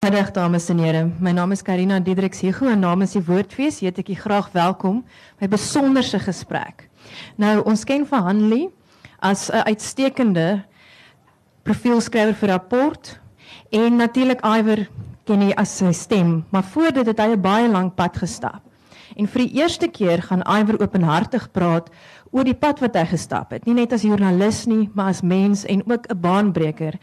Middag dames en here. My naam is Karina Diedriks Hugo en namens die Woordfees heet ek u graag welkom by 'n besonderse gesprek. Nou ons ken vir Hanlie as 'n uitstekende profielskrywer vir rapport en natuurlik Iwer ken hy as sy stem, maar voor dit het hy 'n baie lang pad gestap. En vir die eerste keer gaan Iwer openhartig praat oor die pad wat hy gestap het, nie net as joernalis nie, maar as mens en ook 'n baanbreker.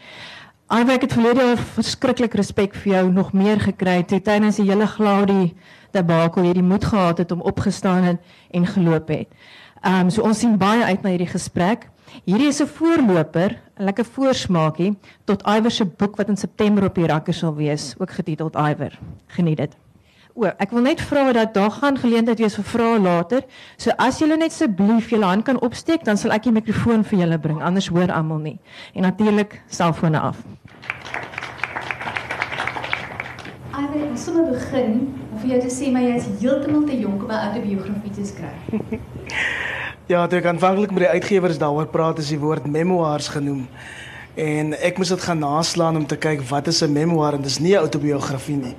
Iwer ek het verlede verskriklik respek vir jou nog meer gekry toe tydens die hele Glaudie debakel jy die moed gehad het om opgestaan het en geloop het. Ehm um, so ons sien baie uit na hierdie gesprek. Hierdie is 'n voorloper, 'n lekker voorsmaakie tot Iwer se boek wat in September op die rakke sal wees, ook getiteld Iwer. Geniet dit. O, ek wil net vra dat daar gaan geleentheid wees vir vrae later. So as julle net asseblief julle hand kan opsteek, dan sal ek die mikrofoon vir julle bring. Anders hoor almal nie. En natuurlik selfone af. Ek wil sommer begin om vir jou te sê my jy is heeltemal te jonk om 'n autobiografie te skryf. ja, toe ek aanvanklik met die uitgewers daaroor praat, is die woord memoirs genoem. En ek moes dit gaan naslaan om te kyk wat is 'n memoir en dis nie 'n autobiografie nie.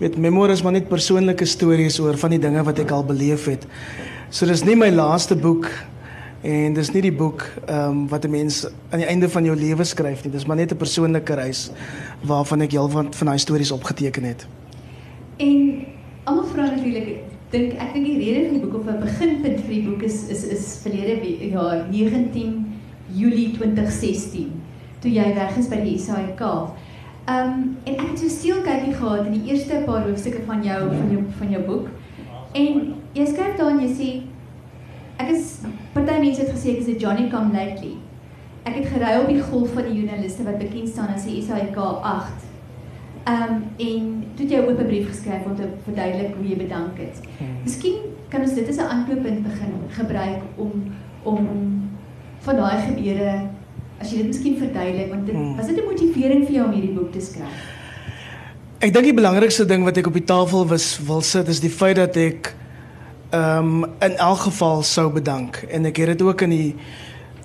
Weet memoirs is maar net persoonlike stories oor van die dinge wat ek al beleef het. So dis nie my laaste boek En dis nie die boek ehm um, wat 'n mens aan die einde van jou lewe skryf nie. Dis maar net 'n persoonlike reis waarvan ek heelwat van daai stories opgeteken het. En almal vra natuurlik, dink ek dink die rede vir die boek of 'n beginpunt vir die boek is is is verlede jaar 19 Julie 2016 toe jy weg is by die SAIK. Ehm um, en ek het so stil kykie gehad in die eerste paar hoofstukke van jou van jou van jou boek. En jy skryf daar en jy sê ek is party mense het gesê ek is 'n Johnny come lately. Ek het gery op die golf van die joernaliste wat bekend staan as die SAK 8. Ehm um, en toe jy 'n oop brief geskryf om te verduidelik hoe jy bedank het. Hmm. Miskien kan ons dit as 'n aanknoppunt begin gebruik om om van daai gebeure as jy dit miskien verduidelik want dit hmm. was dit 'n motivering vir jou om hierdie boek te skryf. Ek dink die belangrikste ding wat ek op die tafel was wil sit is die feit dat ek ehm um, in elk geval sou bedank en ek het dit ook in die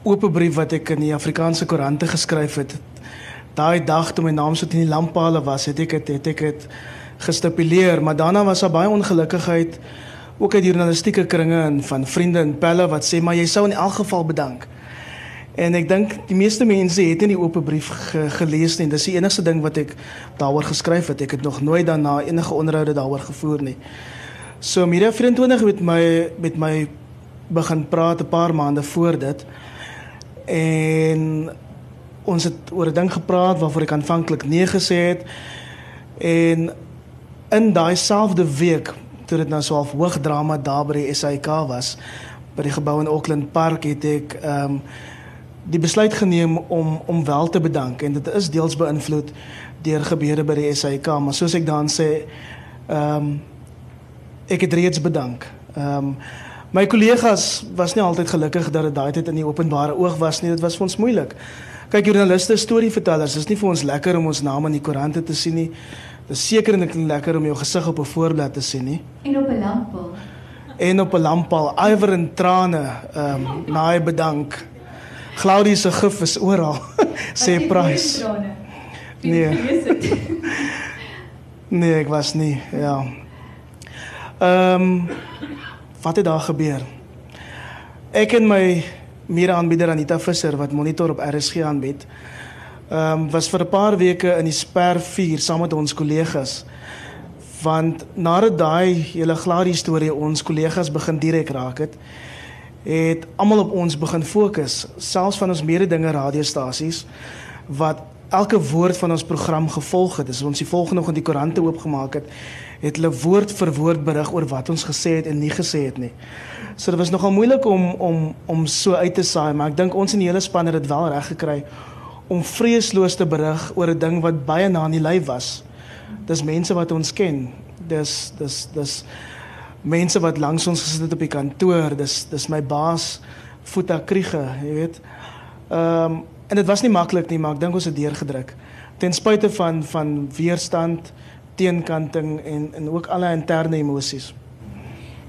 oop brief wat ek in die Afrikaanse koerante geskryf het. Daai dag toe my naam so teen die lamppale was, het ek het, het ek dit gestipuleer, maar daarna was daar baie ongelukkigheid ook uit journalistieke kringe en van vriende en pelle wat sê maar jy sou in elk geval bedank. En ek dink die meeste mense het nie die oop brief ge gelees nie. Dis die enigste ding wat ek daaroor geskryf het. Ek het nog nooit daarna enige onderhoude daaroor gevoer nie. So Media 24 met my met my begin praat 'n paar maande voor dit. En ons het oor 'n ding gepraat waarvoor ek aanvanklik nee gesê het. En in daai selfde week toe dit nou so half hoog drama daar by die SAK was by die gebou in Auckland Park het ek ehm um, die besluit geneem om om wel te bedank en dit is deels beïnvloed deur gebeure by die SAK maar soos ek dan sê ehm um, ek het reeds bedank. Ehm um, my kollegas was nie altyd gelukkig dat dit daai tyd in die openbare oog was nie. Dit was vir ons moeilik. Kyk, joernaliste, storievertellers, is nie vir ons lekker om ons naam in die koerante te sien nie. Dit is seker net lekker om jou gesig op 'n voorblad te sien nie. En op 'n lamppaal. En op 'n lamppaal, iwer en trane, ehm um, naai bedank. Claudie se gif is oral. sê prys. Nee. nee, ek was nie. Ja. Ehm um, wat het daar gebeur? Ek en my mede-aanbieder Anita Visser wat monitor op RSG aanbied, ehm um, was vir 'n paar weke in die Sper 4 saam met ons kollegas. Want nadat daai hele gladie storie ons kollegas begin direk raak het, het almal op ons begin fokus, selfs van ons mededinge radiostasies wat elke woord van ons program gevolg het. Dis ons die volgende oggend die koerante oopgemaak het het hulle woord vir woord berig oor wat ons gesê het en nie gesê het nie. So dit was nogal moeilik om om om so uit te saai, maar ek dink ons in die hele span het dit wel reg gekry om vreesloos te berig oor 'n ding wat baie na in die lyf was. Dis mense wat ons ken. Dis dis dis mense wat langs ons gesit het op die kantoor. Dis dis my baas Futa Kriege, jy weet. Ehm um, en dit was nie maklik nie, maar ek dink ons het deurgedruk. Ten spyte van van weerstand, teenkanting en en ook alle interne emosies.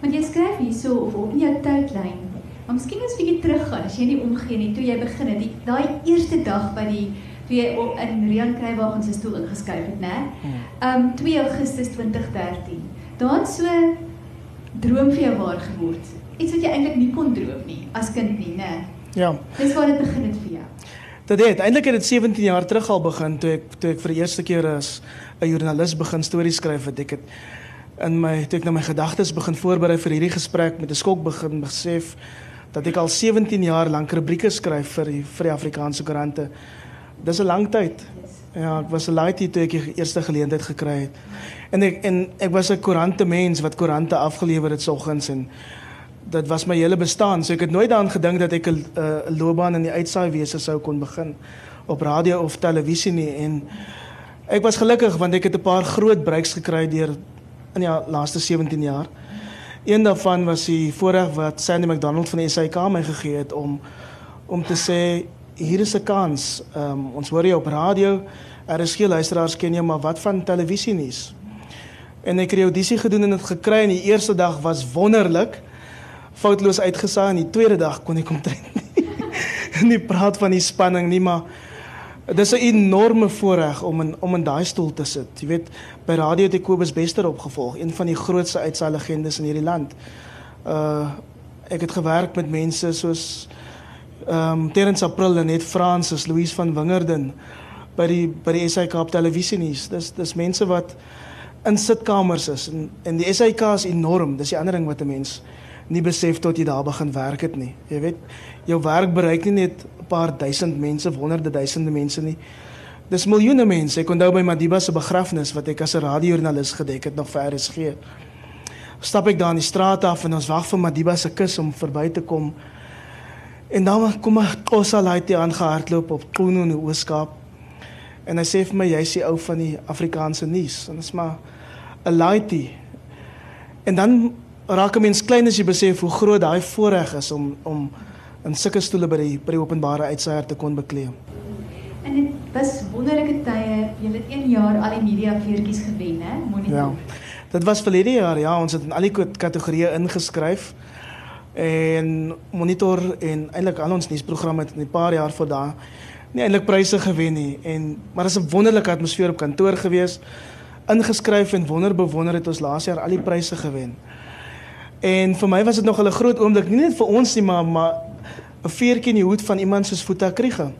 Want jy skryf hierso of op in jou tydlyn. Maar miskien as jy bietjie teruggaan, as jy nie omgee nie, toe jy begin het, daai eerste dag by die toe jy op- in Rian Kruiwagen se stoel ingeskuif het, né? Um 2 Augustus 2013. Daar het so droom vir jou waar geword. Iets wat jy eintlik nie kon droom nie as kind nie, né? Ja. Dis waar dit begin het vir jou. Dit het eintlik het dit 17 jaar terug al begin toe ek toe ek vir die eerste keer as 'n joernalis begin stories skryf het ek het in my toe ek nou my gedagtes begin voorberei vir hierdie gesprek met 'n skok begin besef dat ek al 17 jaar lank rubrieke skryf vir die vir die Afrikaanse koerante. Dis 'n lang tyd. Ja, ek was 'n laaitie toe ek die eerste geleentheid gekry het. En ek en ek was 'n koerante mens wat koerante afgelewer het soggens en dit was my hele bestaan. So ek het nooit daaraan gedink dat ek 'n uh, 'n loopbaan in die uitsaaiwese sou kon begin op radio of televisie nie en ek was gelukkig want ek het 'n paar groot breaks gekry deur in die laaste 17 jaar. Een daarvan was die voorreg wat Sandy McDonald van die SAK my gegee het om om te sê hier is 'n kans. Ehm um, ons hoor jou op radio. Er is geen luisteraars ken jou, maar wat van televisie nuus? En ek het die audisie gedoen en dit gekry en die eerste dag was wonderlik foutloos uitgesaai en die tweede dag kon ek omtrent nie, nie praat van die spanning nie maar dis 'n enorme voorreg om in om in daai stoel te sit. Jy weet, by radio ek Kobus Bester opgevolg, een van die grootste uitsaai legendes in hierdie land. Uh ek het gewerk met mense soos ehm um, Terrence April en net Francis, Louise van Wingerden by die by die SAK televisie nuus. Dis dis mense wat in sitkamers is en en die SAK is enorm. Dis die ander ding wat 'n mens nie besef tot jy daar begin werk het nie. Jy weet, jou werk bereik nie net 'n paar duisend mense, honderde duisende mense nie. Dis miljoene mense. Ek onthou by Madiba se begrafnis wat ek as 'n radiojoernalis gedek het nog vir RSG. Stap ek daar in die straat af en ons wag vir Madiba se kus om verby te kom. En dan kom 'n Xhosa laaitie aangehardloop op Qunu in die Ooskaap. En hy sê vir my jy's die ou van die Afrikaanse nuus. En dit is maar 'n laaitie. En dan raak 'n mens klein as jy besef hoe groot daai voorreg is om om in sulke stoele by die by die openbare uitsaier te kon bekleem. En dit was wonderlike tye. Jy het 1 jaar al die media veertjies gewen, hè? Monitor. Ja. Dit was verlede jaar, ja, ons het in al die kat- kategorieë ingeskryf. En monitor en eintlik al ons nuusprogramme het in 'n paar jaar voor daar nie eintlik pryse gewen nie en maar dit is 'n wonderlike atmosfeer op kantoor gewees. Ingeskryf en wonderbewonder het ons laas jaar al die pryse gewen. En vir my was dit nog 'n groot oomblik, nie net vir ons nie, maar maar 'n veertjie in die hoed van iemand soos Futa Kriege.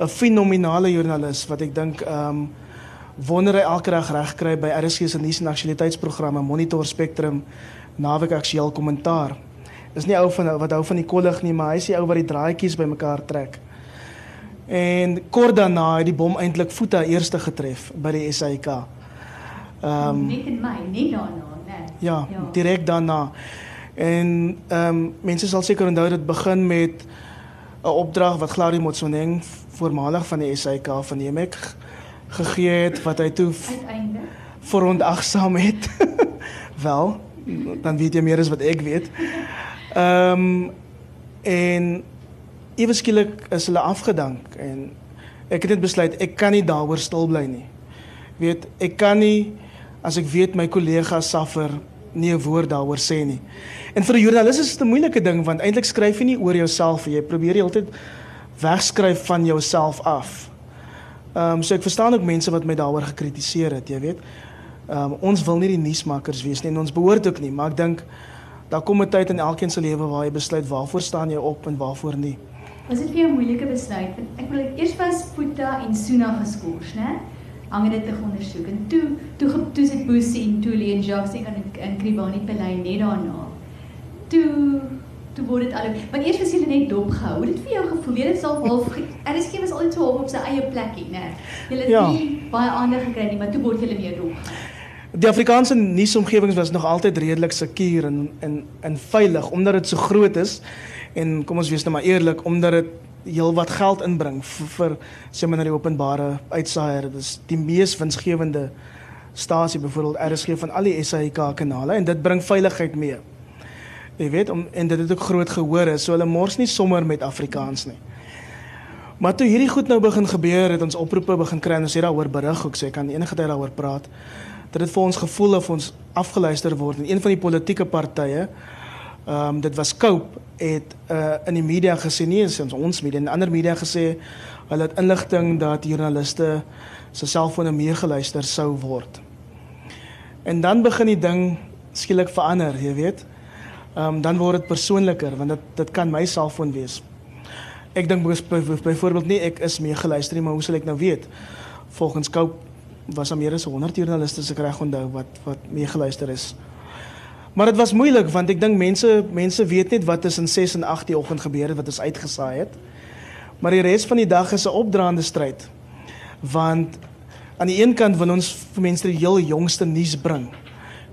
'n Fenominale joernalis wat ek dink ehm um, wonder hy elke dag reg kry by RSG se nuus en aktualiteitsprogramme Monitor Spectrum naweek aktueel kommentaar. Is nie ou van wat hou van die kollig nie, maar hy is die ou wat die draadjies bymekaar trek. En kort daarna het die bom eintlik Futa eerste getref by die SAK. Ehm um, net in my, net daarna, né? Ja, ja. direk daarna. En ehm um, mense sal seker onthou dit begin met 'n opdrag wat Glari Motsoneng, voormalig van die SAK van die MEC gegee het wat hy toe uiteindelik verontagsaam het. Wel, dan weet jy meer as wat ek weet. Ehm um, en ewe skielik is hulle afgedank en ek het net besluit ek kan nie daaroor stil bly nie. Weet, ek kan nie as ek weet my kollega suffer nie 'n woord daaroor sê nie. En vir 'n joernalis is dit 'n moeilike ding want eintlik skryf jy nie oor jouself nie. Jy probeer die hele tyd wegskryf van jouself af. Ehm um, so ek verstaan ook mense wat my daaroor gekritiseer het, jy weet. Ehm um, ons wil nie die nuusmakers wees nie en ons behoort ook nie, maar ek dink daar kom 'n tyd in elkeen se lewe waar jy besluit waarvoor staan jy op en waarvoor nie. Was dit vir jou 'n moeilike besluit? Ek bedoel eers was Puta en Suna geskort, né? Hangende te ondersoek en toe toe toe sit Boesie en Tuli en Jacques en in Kribani Pelay net daarna. Toe toe word dit al want eers was jy net dopgehou. Hoe het dit vir jou gevoel? Weet dit sal half RSG was altyd so half op sy eie plekkie, né? Jy het Ja. nie baie aandag gekry nie, maar toe word jy meer dopgehou. Die Afrikaanse nuusomgewings was nog altyd redelik sekuur en en en veilig omdat dit so groot is en kom ons wees nou maar eerlik omdat dit heelwat geld inbring vir, vir sê maar die openbare uitsaaier. Dit is die mees winsgewende stasie byvoorbeeld RSG van al die SAK kanale en dit bring veiligheid mee. Jy weet om en dit het ook groot gehoor is, so hulle mors nie sommer met Afrikaans nie. Maar toe hierdie goed nou begin gebeur, het ons oproepe begin kry en ons het daaroor berig ook, so ek kan enige tyd daaroor praat. Dat dit vir ons gevoel of ons afgeluister word en een van die politieke partye Ehm um, dit was Cope het uh, in die media gesê nie ons ons media en ander media gesê hulle het inligting dat joernaliste se selfone meegeluister sou word. En dan begin die ding skielik verander, jy weet. Ehm um, dan word dit persoonliker want dit dit kan my selfoon wees. Ek dink byvoorbeeld nie ek is meegeluister nie, maar hoe sal ek nou weet? Volgens Cope was daar meer as 100 joernaliste se reg onthou wat wat meegeluister is. Maar dit was moeilik want ek dink mense mense weet net wat tussen 6 en 8 die oggend gebeur het wat ons uitgesaai het. Maar die res van die dag is 'n opdraande stryd. Want aan die een kant wil ons vir mense die heel jongste nuus bring.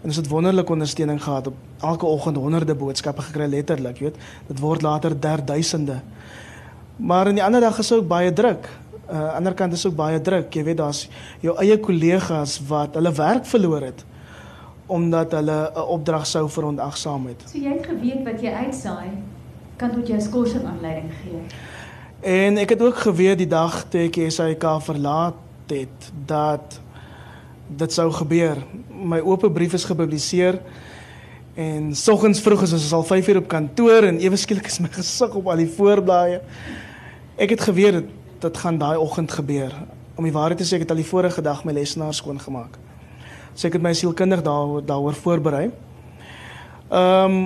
En ons het wonderlike ondersteuning gehad op elke oggend honderde boodskappe gekry letterlik, weet. Dit word later derduisende. Maar aan die ander dag is ook baie druk. Uh ander kant is ook baie druk. Jy weet daar's jou eie kollegas wat hulle werk verloor het omdat hulle 'n opdrag sou verontagsaam het. So jy het geweet wat jy uitsaai kan tot jou skorsing aanleiding gee. En ek het ook geweet die dag toe ek SAK verlaat het dat dit sou gebeur. My oop brief is gepubliseer en soggens vroeg is ons al 5 uur op kantoor en ewe skielik is my gesig op al die voorblaaie. Ek het geweet dit dit gaan daai oggend gebeur. Om die waarheid te sê, ek het al die vorige dag my lesenaar skoon gemaak. So ek het my sielkundig daar daaroor voorberei. Ehm um,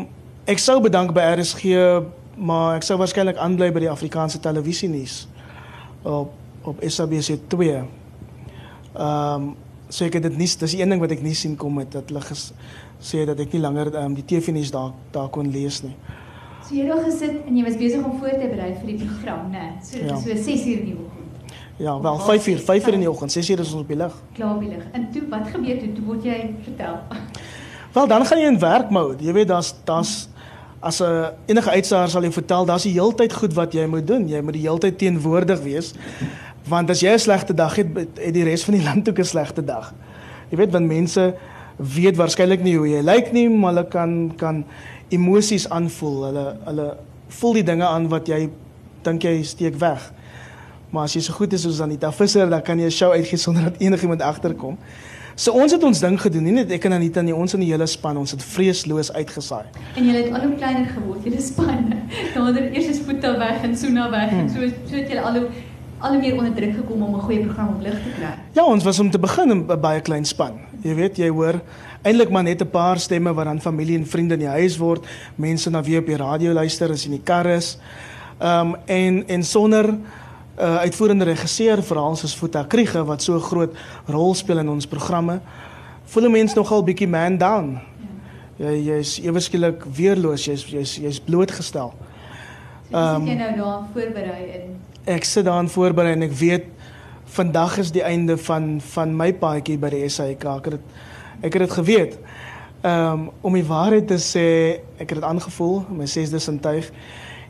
ek sou bedank by RSG, maar ek sou waarskynlik aanbly by die Afrikaanse televisie nuus op op SABC 2. Ehm um, so ek het dit nie dis die een ding wat ek nie sien kom met dat hulle sê dat ek nie langer um, die TV nuus daar daar kon lees nie. So jy het al gesit en jy was besig om voor te berei vir die program, né? So dit ja. is so 6 uur die oggend. Ja, wel 5 uur, 5 uur in die oggend, 6 uur is ons op die lig. Klaar op die lig. En toe wat gebeur toe? Toe word jy vertel. Wel, dan gaan jy in werkmode. Jy weet daar's daar's as 'n uh, enige uitsaar sal jy vertel, daar's die heeltyd goed wat jy moet doen. Jy moet die heeltyd teenwoordig wees. Want as jy 'n slegte dag het, het die res van die land ook 'n slegte dag. Jy weet want mense weet waarskynlik nie hoe jy lyk nie, maar hulle kan kan emosies aanvoel. Hulle hulle voel die dinge aan wat jy dink jy steek weg. Maar as jy so goed is soos Anita Visser, dan kan jy 'n show uitgee sonder dat enigiemand agterkom. So ons het ons ding gedoen, nie net ek en Anita nie, ons in die hele span, ons het vreesloos uitgesaai. En julle het al hoe kleiner geword, julle span. Daar het eers is voete weg en Suna weg hmm. en so so het julle al hoe al meer onder druk gekom om 'n goeie program op lig te kry. Ja, ons was om te begin 'n baie klein span. Jy weet, jy hoor eintlik maar net 'n paar stemme wat dan familie en vriende in die huis word, mense na wie op die radio luister as in die kar is. Ehm um, en en sonder uh, uitvoerende regisseur veral soos Futa Kriege wat so 'n groot rol speel in ons programme. Voel mense nogal bietjie man down. Jy jy's eweskielik weerloos, jy's jy's jy's blootgestel. Ehm um, jy nou daar voorberei in. Ek sit daar voorberei en ek weet vandag is die einde van van my paadjie by die SAK. Ek het ek het dit geweet. Ehm um, om die waarheid te sê, ek het dit aangevoel, my sesde sintuig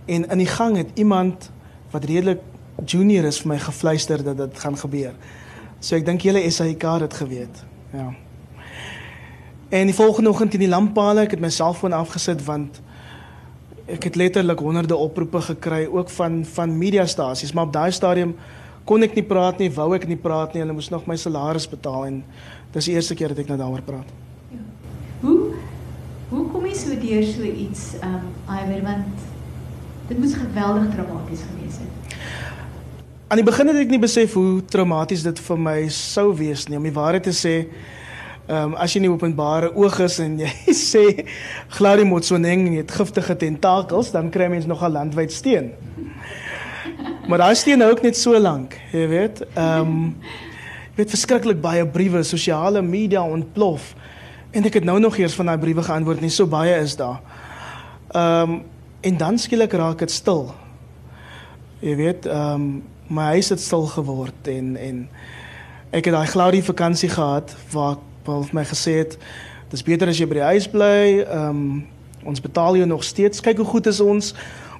en in die gang het iemand wat redelik junior is vir my gefluister dat dit gaan gebeur. So ek dink julle SAK het dit geweet. Ja. En die volgende oggend in die lamppale, ek het my selfoon afgesit want ek het letterlik honderde oproepe gekry ook van van mediastasies, maar op daai stadium kon ek nie praat nie, wou ek nie praat nie. Hulle moes nog my salaris betaal en dis die eerste keer dat ek nou daaroor praat. Hoe hoe kom jy so deur so iets um iwer want dit moes geweldig dramaties gewees het. Aan die begin het ek nie besef hoe traumaties dit vir my sou wees nie om die waarheid te sê. Ehm um, as jy nie openbare oog is en jy sê Glari Motsoneng het giftige tentakels, dan kry mens nogal landwyd steen. Maar daai steen hou ook net so lank, jy weet. Ehm um, weet verskriklik baie briewe, sosiale media ontplof. En ek het nou nog eers van daai briewe geantwoord, nie so baie is daar. Ehm um, en dan skielik raak dit stil. Jy weet, ehm um, my huis het stil geword en en ek het daai gloudie vakansie gehad waar Paul my gesê het dis beter as jy by die huis bly. Ehm um, ons betaal jou nog steeds. Kyk hoe goed is ons.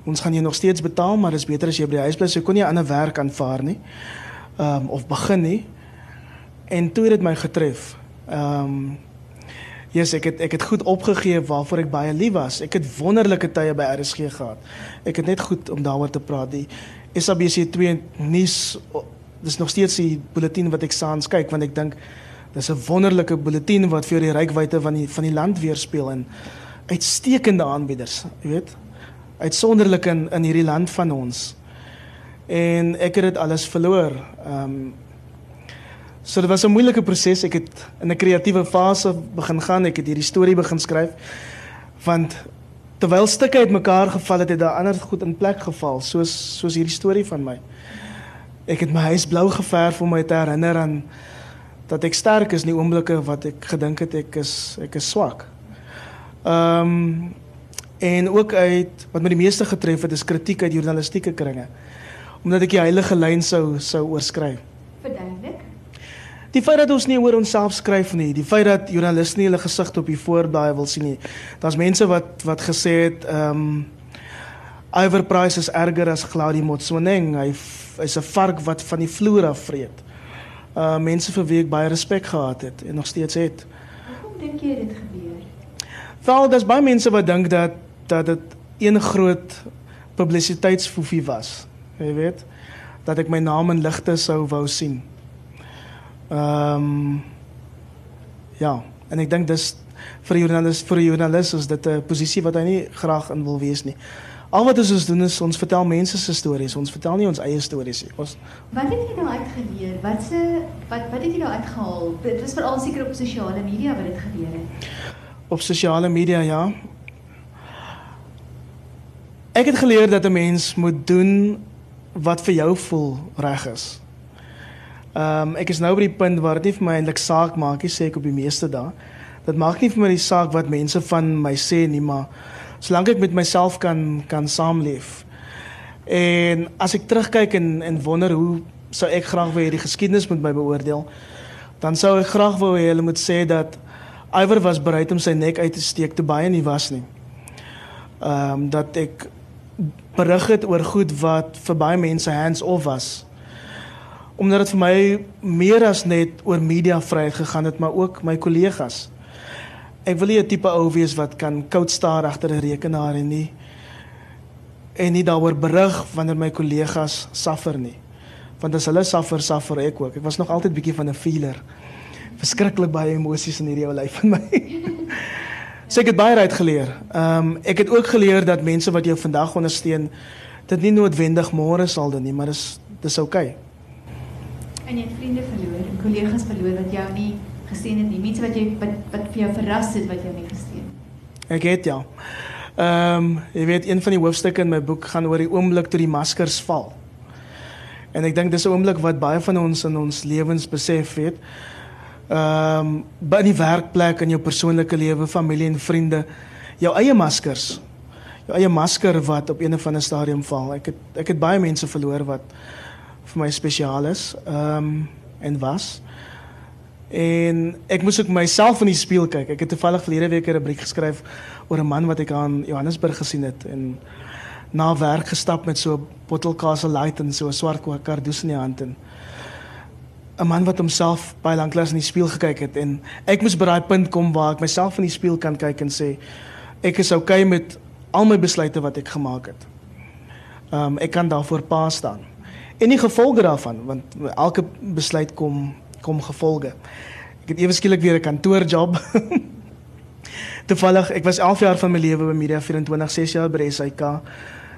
Ons gaan jou nog steeds betaal, maar dis beter as jy by die huis bly. So kon jy 'n ander werk aanvaar nie. Ehm um, of begin nie. En toe het dit my getref. Ehm um, Yes, ek het ek het goed opgegee waarvoor ek baie lief was. Ek het wonderlike tye by RSG gehad. Ek het net goed om daaroor te praat. Die SABC2 nuus dis nog steeds die bulletin wat ek saans kyk want ek dink dis 'n wonderlike bulletin wat vir die rykwyte van die van die land weerspieël en uitstekende aanbieders, jy weet. Uitsonderlik in in hierdie land van ons. En ek het dit alles verloor. Ehm um, So dit was 'n moeilike proses. Ek het in 'n kreatiewe fase begin gaan. Ek het hierdie storie begin skryf. Want terwyl stukke uitmekaar geval het, het daar ander goed in plek geval, soos soos hierdie storie van my. Ek het my huis blou geverf om my te herinner aan dat ek sterk is in die oomblikke wat ek gedink het ek is ek is swak. Ehm um, en ook uit wat my die meeste getref het is kritiek uit journalistieke kringe. Omdat ek die heilige lyn sou sou oorskry. Verduidelik. Die feit dat ons nie oor onsself skryf nie, die feit dat joernaliste nie hulle gesig op die voorblaai wil sien nie. Daar's mense wat wat gesê het ehm um, Iver Price is erger as Claudie Motsoeneng. Hy is 'n vark wat van die vloer af vreet. Uh mense vir wie ek baie respek gehad het en nog steeds het. Hoekom dink jy dit gebeur? Wel, daar's baie mense wat dink dat dat dit een groot publisiteitsfoefie was. Jy weet, dat ek my naam in ligte sou wou sien. Ehm um, ja, en ek dink dis vir 'n joernalis vir 'n joernalis is dit 'n posisie wat hy nie graag in wil wees nie. Al wat ons doen is ons vertel mense se stories. Ons vertel nie ons eie stories nie. Ons Wat het jy nou uitgeleer? Wat se wat wat het jy nou uitgehaal? Dit was veral seker op sosiale media wat dit gebeur het. Op sosiale media ja. Ek het geleer dat 'n mens moet doen wat vir jou voel reg is. Ehm um, ek is nou by die punt waar dit nie vir my eintlik saak maak nie, sê ek op die meeste dae. Dit maak nie vir my die saak wat mense van my sê nie, maar solank ek met myself kan kan saamleef. En as ek terugkyk en en wonder hoe sou ek graag wou hê die geskiedenis moet my beoordeel, dan sou ek graag wou hê hulle moet sê dat Iwer was bereid om sy nek uit te steek te baie nie was nie. Ehm um, dat ek berig het oor goed wat vir baie mense hands off was omdat dit vir my meer as net oor media vryheid gegaan het, maar ook my kollegas. Ek wil nie 'n tipe ou wees wat kan koud staar agter 'n rekenaar en nie en nie daaroor berig wanneer my kollegas suffer nie. Want as hulle suffer, suffer ek ook. Ek was nog altyd bietjie van 'n feeler. Verskriklik baie emosies in hierdie ou lyf van my. so ek het baie uit geleer. Ehm um, ek het ook geleer dat mense wat jou vandag ondersteun, dit nie noodwendig môre sal doen nie, maar dis dis oukei. Okay. En jy het vriende verloor, en kollegas verloor wat jou nie gesteun het nie. Mense wat jy wat, wat vir jou verras het wat jou nie gesteun. Ek het ja. Ehm, um, jy weet een van die hoofstukke in my boek gaan oor die oomblik toe die maskers val. En ek dink dis 'n oomblik wat baie van ons in ons lewens besef het. Ehm, um, by die werkplek en jou persoonlike lewe, familie en vriende, jou eie maskers. Jou eie masker wat op een of ander stadium val. Ek het ek het baie mense verloor wat vir my spesiaal is. Ehm um, en was. En ek moes ook myself in die spieël kyk. Ek het toevallig verlede week 'n rubriek geskryf oor 'n man wat ek aan Johannesburg gesien het en na werk gestap met so 'n bottel Castle Light en so 'n swart kardoes in die hand en 'n man wat homself baie lanklaas in die spieël gekyk het en ek moes by daai punt kom waar ek myself in die spieël kan kyk en sê ek is oukei okay met al my besluite wat ek gemaak het. Ehm um, ek kan daarvoor pa staan en die gevolge daarvan want elke besluit kom kom gevolge. Ek het ewe skielik weer 'n kantoorjob. Toevallig, ek was 11 jaar van my lewe by Media 24, 6 jaar by SAK,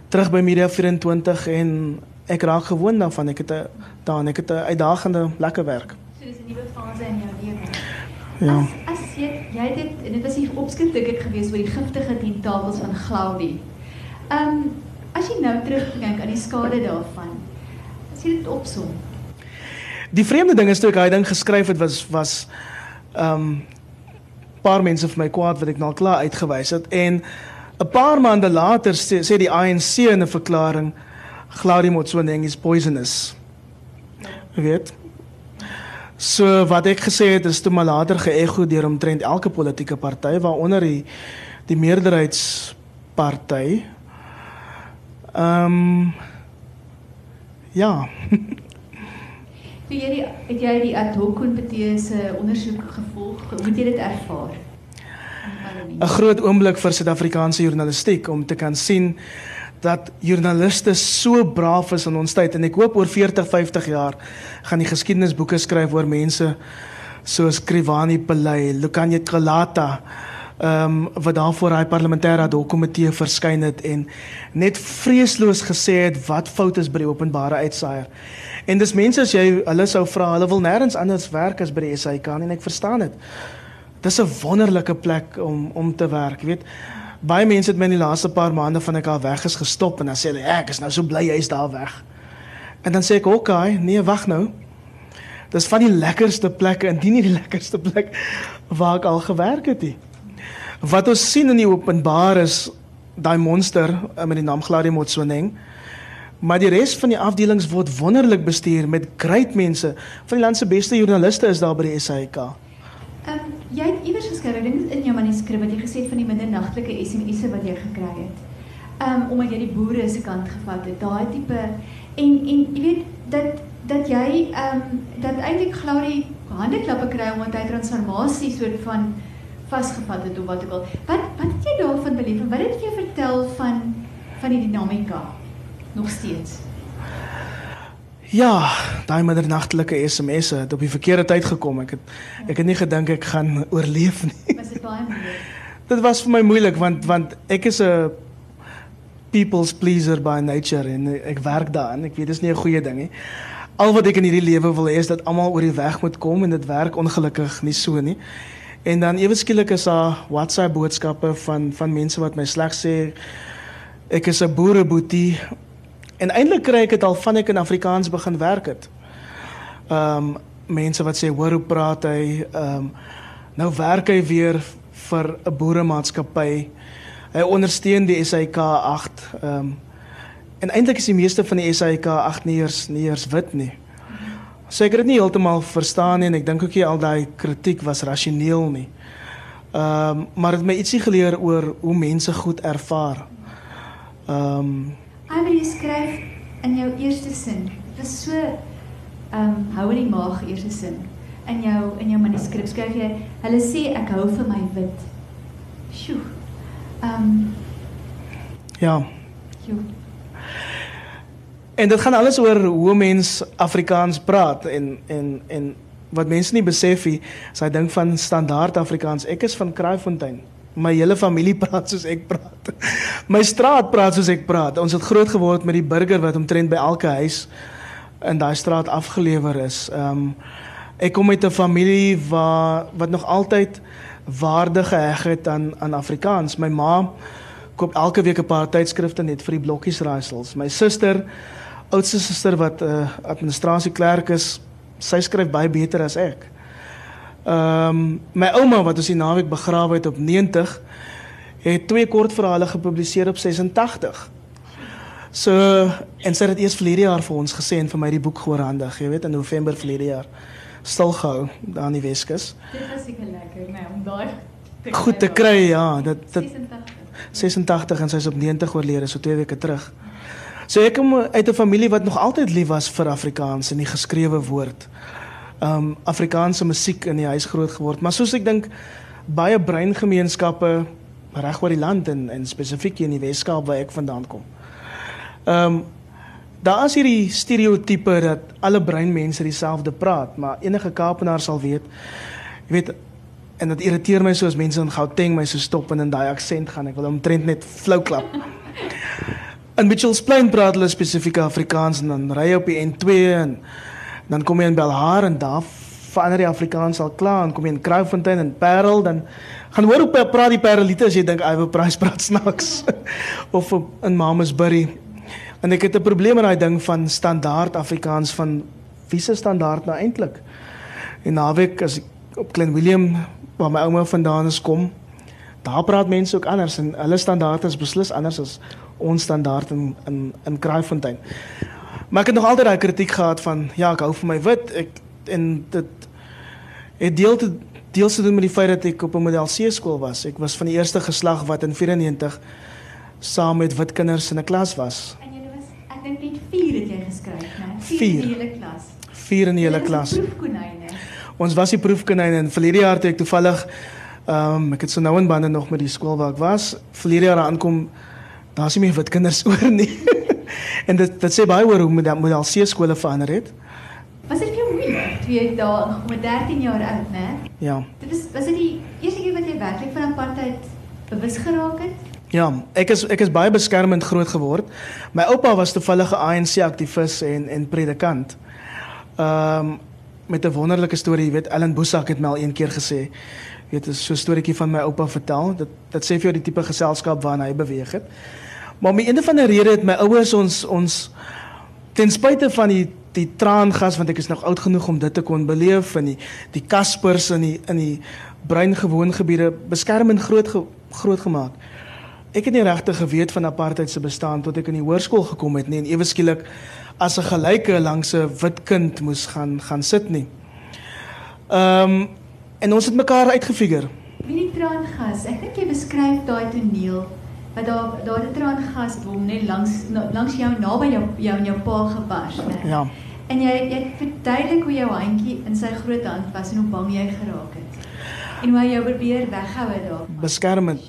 terug by Media 24 en ek raak gewoond daarvan. Ek het 'n daar ek het 'n uitdagende lekker werk. So dis 'n nuwe fase in jou lewe. Ja. As, as jy jy dit en dit was die opskrif dink ek gewees oor die giftige tentafels van Glaudie. Ehm um, as jy nou terugdink aan die skade daarvan, jy dit opsom? Die vreemde ding is toe ek hy ding geskryf het was was ehm um, paar mense vir my kwaad wat ek nou klaar uitgewys het en 'n paar maande later sê, sê die ANC in 'n verklaring Glaudie Motsoeneng is poisonous. Jy weet. So wat ek gesê het is toe maar later geëgo deur omtrent elke politieke party waaronder die die meerderheidsparty. Ehm um, Ja. Toe jy die het jy die ad hoc komitee se ondersoek gevolg? Hoe het jy dit ervaar? 'n Groot oomblik vir Suid-Afrikaanse journalistiek om te kan sien dat joernaliste so braaf is in ons tyd en ek hoop oor 40, 50 jaar gaan die geskiedenisboeke skryf oor mense soos Krivani Pillay, Lukanye Kalata, ehm um, wat daarvoor daai parlementêre ad hoc komitee verskyn het en net vreesloos gesê het wat fout is by die openbare uitsaier. En dis mense as jy hulle sou vra, hulle wil nêrens anders werk as by die SAIK nie en ek verstaan dit. Dis 'n wonderlike plek om om te werk, jy weet. Baie mense het my in die laaste paar maande van ek al weg is gestop en dan sê hulle, ja, "Ek is nou so bly jy's daar weg." En dan sê ek, "Oké, okay, nee, wag nou." Dis van die lekkerste plekke, indien nie die lekkerste plek waar ek al gewerk het nie. Wat ons sien in die openbaar is daai monster eh, met die naam Gladie Motsoneng. Maar die res van die afdelings word wonderlik bestuur met great mense. Van die land se beste joernaliste is daar by die SAK. Ehm um, jy het iewers geskryf, ek dink in jou manuskrip wat jy gesê het van die middernagtelike SMS'e wat jy gekry het. Ehm um, omdat jy die boere se kant gevat het. Daai tipe en en jy weet dat dat jy ehm um, dat eintlik Gladie handeklappe kry omdat hy transformasie soort van vasgevat het of wat ook al. Wat wat het jy daarvan beleef en wat het jy vertel van van die dinamika nog steeds? Ja, daai middernagtelike SMS'e het op die verkeerde tyd gekom. Ek het ek het nie gedink ek gaan oorleef nie. Was dit baie moeilik? Dit was vir my moeilik want want ek is 'n people's pleaser by nature en ek werk daarin. Ek weet dis nie 'n goeie ding nie. Al wat ek in hierdie lewe wil hê is dat almal oor die weg moet kom en dit werk ongelukkig nie so nie. En dan ewe skielik is daar WhatsApp boodskappe van van mense wat my sleg sê ek is 'n boereboetie En eintlik kry ek dit al van ek in Afrikaans begin werk het. Ehm um, mense wat sê hoor hoe praat hy ehm um, nou werk hy weer vir 'n boeremaatskappy. Hy ondersteun die SAK 8 ehm um, en eintlik is die meeste van die SAK 8 nie eers nie eers wit nie. Seker dit nie heeltemal verstaan nie en ek dink ook jy al daai kritiek was rasioneel nie. Ehm um, maar dit het my ietsie geleer oor hoe mense goed ervaar. Ehm um, jy skryf in jou eerste sin. Dit is so ehm um, hou in die maag eerste sin. In jou in jou manuskrip skryf jy hulle sê ek hou vir my wit. Sjoe. Ehm um, Ja. Jo. En dit gaan alles oor hoe mens Afrikaans praat en en en wat mense nie besef nie, is hy ding van standaard Afrikaans. Ek is van Kraaifontein. My hele familie praat soos ek praat. My straat praat soos ek praat. Ons het groot geword met die burger wat omtrent by elke huis in daai straat afgelewer is. Ehm um, ek kom uit 'n familie waar wat nog altyd waarde geheg het aan aan Afrikaans. My ma koop elke week 'n paar tydskrifte net vir die blokkies raaisels. My suster, oudste suster wat 'n uh, administrasieklerk is, sy skryf baie beter as ek. Ehm um, my ouma wat ons die naweek begrawe het op 90 het twee kortverhale gepubliseer op 86. So en sy het eers verlede jaar vir ons gesê en vir my die boek geoorhandig, jy weet in November verlede jaar. Stil gehou daar in die Weskus. Dit was seker lekker, nee, om daai Goed te kry, ja, dit dit 86. 86 en sy's op 90 oorlede so 2 weke terug. So ek kom uit 'n familie wat nog altyd lief was vir Afrikaans en die geskrewe woord um Afrikaanse musiek in die huis groot geword, maar soos ek dink baie breingemeenskappe reg oor die land en en spesifiek in die Weskaap waar ek vandaan kom. Um daar is hierdie stereotipe dat alle breinmense dieselfde praat, maar enige Kaapenaar sal weet, jy weet en dit irriteer my soos mense in Gauteng my so stop en in daai aksent gaan, ek wil omtrent net flou klap. In Mitchells Plain praat hulle spesifiek Afrikaans en dan ry jy op die N2 en dan kom jy in Belhar en daar verander die Afrikaans al klaar en kom jy in Kraaifontein en Parel dan gaan hoor hoe praat die Parelite as jy dink I will price praat snacks of in Mamasbury. En ek het 'n probleem met daai ding van standaard Afrikaans van wie se standaard nou eintlik en naweek as ek op Klein Willem waar my ouma vandaan is kom daar praat mense ook anders en hulle standaard is beslis anders as ons standaard in in in Kraaifontein Maar ek het nog altyd daai kritiek gehad van ja, ek hou vir my wit. Ek en dit het deel te deel te doen met die feit dat ek op 'n model C skool was. Ek was van die eerste geslag wat in 94 saam met wit kinders in 'n klas was. En jy was ek dink net 4 het jy geskryf, né? 4 Vier. in die hele klas. Vier in die hele klas. Proefkonyne. Ons was die proefkonyne en verlede jaar het ek toevallig ehm um, ek het so nou in bande nog met die skool waar ek was. Verlede jaar aankom daar's nie meer wit kinders oor nie. en dit dit sê baie oor hoe model, model C skole verander het. Was dit vir jou moeilik? Twee dae nog met 13 jaar oud, né? Ja, dit was was dit die eerste keer wat jy werklik van apartheid bewus geraak het? Ja, ek is ek is baie beskermend groot geword. My oupa was toevallig 'n ANC aktivis en en predikant. Ehm um, met 'n wonderlike storie, jy weet, Ellen Boesak het my al een keer gesê, weet, is so 'n storieetjie van my oupa vertel. Dit dit sê vir jou die tipe geselskap waarna hy beweeg het. Maar om een van die redes het my ouers ons ons ten spyte van die die traangas want ek is nog oud genoeg om dit te kon beleef in die die kaspers in die in die breingewoon gebiede beskermend groot ge, groot gemaak. Ek het nie regtig geweet van apartheid se bestaan tot ek in die hoërskool gekom het nie en ewe skielik as 'n gelyke langs 'n wit kind moes gaan gaan sit nie. Ehm um, en ons het mekaar uitgefigure. Wie die traangas? Ek dink jy beskryf daai toneel wat daar daar 'n traangasbom net langs langs jou naby jou jou en jou pa gebars, né? Ja. En jy jy verduidelik hoe jou handjie in sy groot hand was en hoe bang jy geraak het. En hoe hy jou probeer weghou het daar. Beskermend.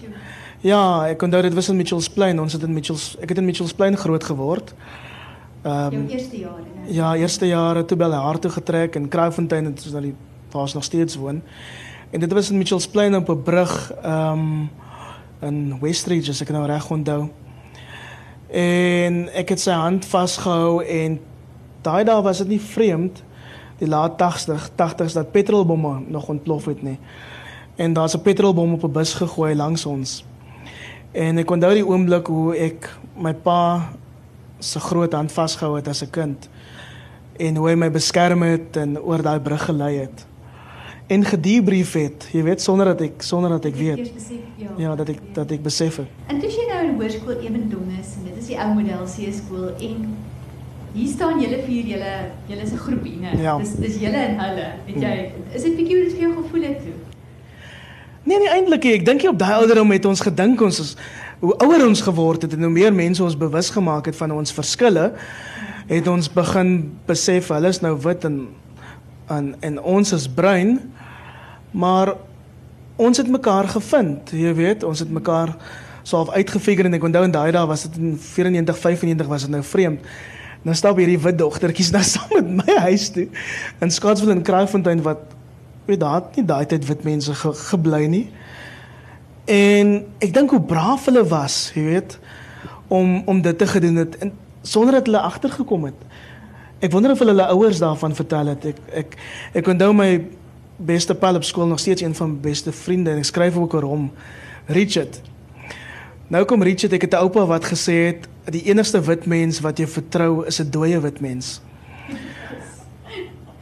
Ja, ek onthou dit was in Mitchells Plain. Ons het in Mitchells ek het in Mitchells Plain groot geword. Ehm um, jou eerste jare? Ja, eerste jare toe by haar toe getrek in Kraaifontein en dit is nou die waar ons nog steeds woon. En dit was in Mitchells Plain op 'n brug um, in Westridge as ek nou reg onthou. En ek het sy hand vasgehou en daai dae was dit nie vreemd die laat 80 80s dat petrolbomme nog ontplof het nie. En daar's 'n petrolbom op 'n bus gegooi langs ons. En ek onthou die oomblik hoe ek my pa se groot hand vasgehou het as 'n kind en hoe hy my beskerm het en oor daai brug gelei het en gedebrief het, jy weet sonder dat ek sonder dat ek weet. Besef, ja, ja, dat ek dat ek besef het. En toe jy nou in hoërskool Ewendonges en dit is die ou model C skool en hier staan julle vier julle julle is 'n groepie, né? Ja. Dis dis julle en hulle. Het jy is dit bietjie hoe dit vir jou gevoel het toe? Nee, nie eintlik. Ek dink jy op daai ouderdom het ons gedink ons is hoe ouer ons geword het en hoe meer mense ons bewus gemaak het van ons verskille, het ons begin besef hulle is nou wit en en en ons is bruin. Maar ons het mekaar gevind, jy weet, ons het mekaar soof uitgefigure en ek onthou in daai dae was dit in 94 95 was dit nou vreemd. Nou stap hierdie wit dogtertjies nou saam met my huis toe in Scottsville en Kraaifontein wat weet daar het nie daai tyd wit mense ge, gebly nie. En ek dink hoe braaf hulle was, jy weet, om om dit te gedoen het en sonder dat hulle agtergekom het. Ek wonder of hulle hulle ouers daarvan vertel het. Ek ek ek onthou my beste pal op skool nog steeds een van my beste vriende en ek skryf ook oor hom, Richard. Nou kom Richard, ek het 'n oupa wat gesê het die enigste wit mens wat jy vertrou is 'n dooie wit mens.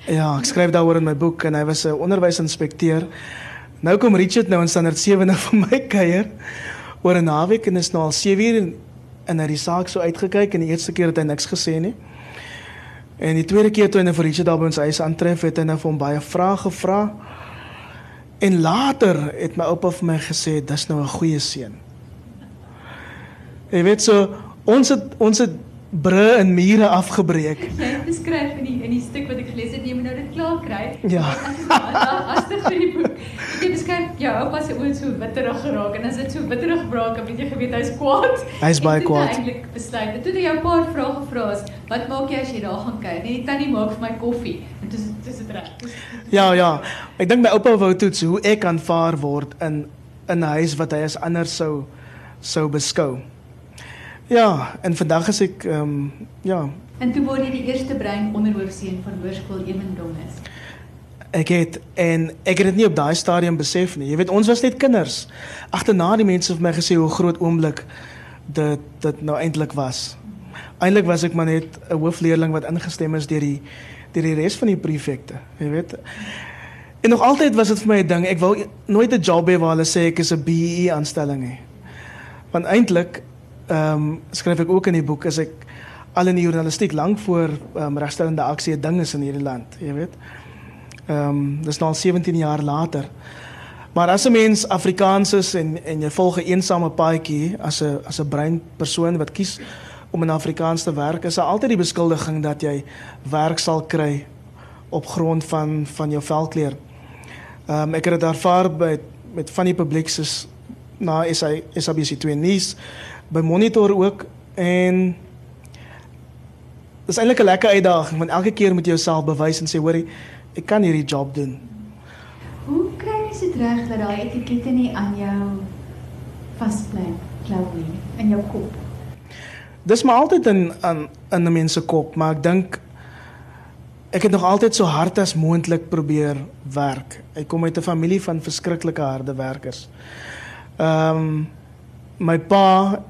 Ja, ek skryf daaroor in my boek en hy was 'n onderwysinspekteur. Nou kom Richard nou in standaard 7 nou vir my kuier oor 'n naweek en is nou al 7 uur en, en hy het die saak so uitgekyk en die eerste keer het hy niks gesê nie. En die tweede keer toe hy nou vir Richard daar by ons huis aantref, het hy nou vir hom baie vrae gevra. En later het my oupa vir my gesê, "Dis nou 'n goeie seun." Jy weet so, ons het ons het bru en mure afgebreek. Jy beskryf in die in die stuk wat ek gelees het, jy klaar kry. Ja. As dit vir die boek. Ek het beskryf jou oupa se oë so witterig geraak en as dit so witterig raak, dan weet jy geweet hy's kwaad. Hy's baie kwaad. hy Eintlik besluit. Toe het jou 'n paar vrae gevra as, "Wat maak jy as jy daar gaan kuier?" Nee, die tannie maak vir my koffie. En dis dis dit reg. Ja, ja. Ek dink my oupa wou toets hoe ek aanvaar word in in 'n huis wat hy as anders sou sou beskou. Ja, en vandag is ek ehm um, ja, En toe word jy die eerste brein onderhoofseun van Hoërskool Ewendonges. ek het en ek het dit nie op daai stadium besef nie. Jy weet, ons was net kinders. Agterna die mense vir my gesê hoe groot oomblik dit dit nou eintlik was. Eintlik was ek maar net 'n hoofleerling wat ingestem is deur die deur die res van die prefekte, jy weet. En nog altyd was dit vir my 'n ding. Ek wou nooit 'n job hê waar hulle sê ek is 'n BE aanstelling nie. Want eintlik ehm um, skryf ek ook in die boek as ek al in die journalistiek lank voor um, regstellende aksie 'n ding is in hierdie land, jy weet. Ehm um, dis nou al 17 jaar later. Maar as 'n mens Afrikaans is en en jy volg 'n eensame paadjie as 'n as 'n brein persoon wat kies om in Afrikaans te werk, is daar altyd die beskuldiging dat jy werk sal kry op grond van van jou velkleur. Ehm um, ek het dit ervaar by met van die publiek soos na SA SABC2 nuus by Monitor ook en dis eintlik 'n lekker uitdaging want elke keer moet jy jouself bewys en sê hoorie ek kan hierdie job doen. Hoe kry jy so reg dat daai etikette nie aan jou vasbly klou nie in jou kop? Dis maar altyd in aan in 'n mens se kop, maar ek dink ek het nog altyd so hard as moontlik probeer werk. Ek kom uit 'n familie van verskriklike harde werkers. Ehm um, my pa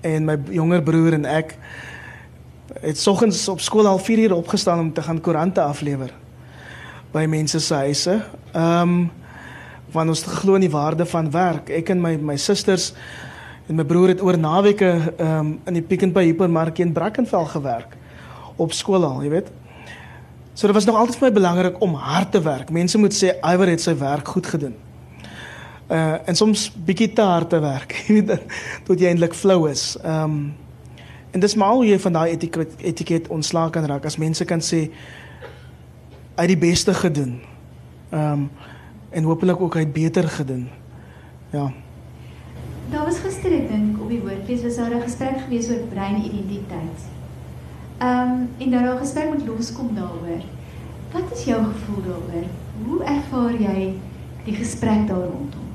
en my jonger broer en ek het soggens op skool al 4 uur opgestaan om te gaan koerante aflewer by mense se huise. Ehm um, want ons glo in die waarde van werk. Ek en my my susters en my broer het oor naweke ehm um, in die Pick n Pay hipermark in Brackenfell gewerk op skool al, jy weet. So dit was nog altyd vir my belangrik om hard te werk. Mense moet sê Iwer het sy werk goed gedoen. Uh en soms bietjie te hard te werk, jy weet, tot jy eintlik flou is. Ehm um, en dis maar hoe jy van daai etiket etiket ontslaak kan raak as mense kan sê uit die beste gedoen. Ehm um, en hopelik ook uit beter gedoen. Ja. Daar was gister ek dink op die woordfees was daar 'n gesprek gewees oor breinidentiteit. Ehm um, en daar 'n gesprek met loskom daaroor. Wat is jou gevoel daaroor? Hoe ervaar jy die gesprek daar rondom?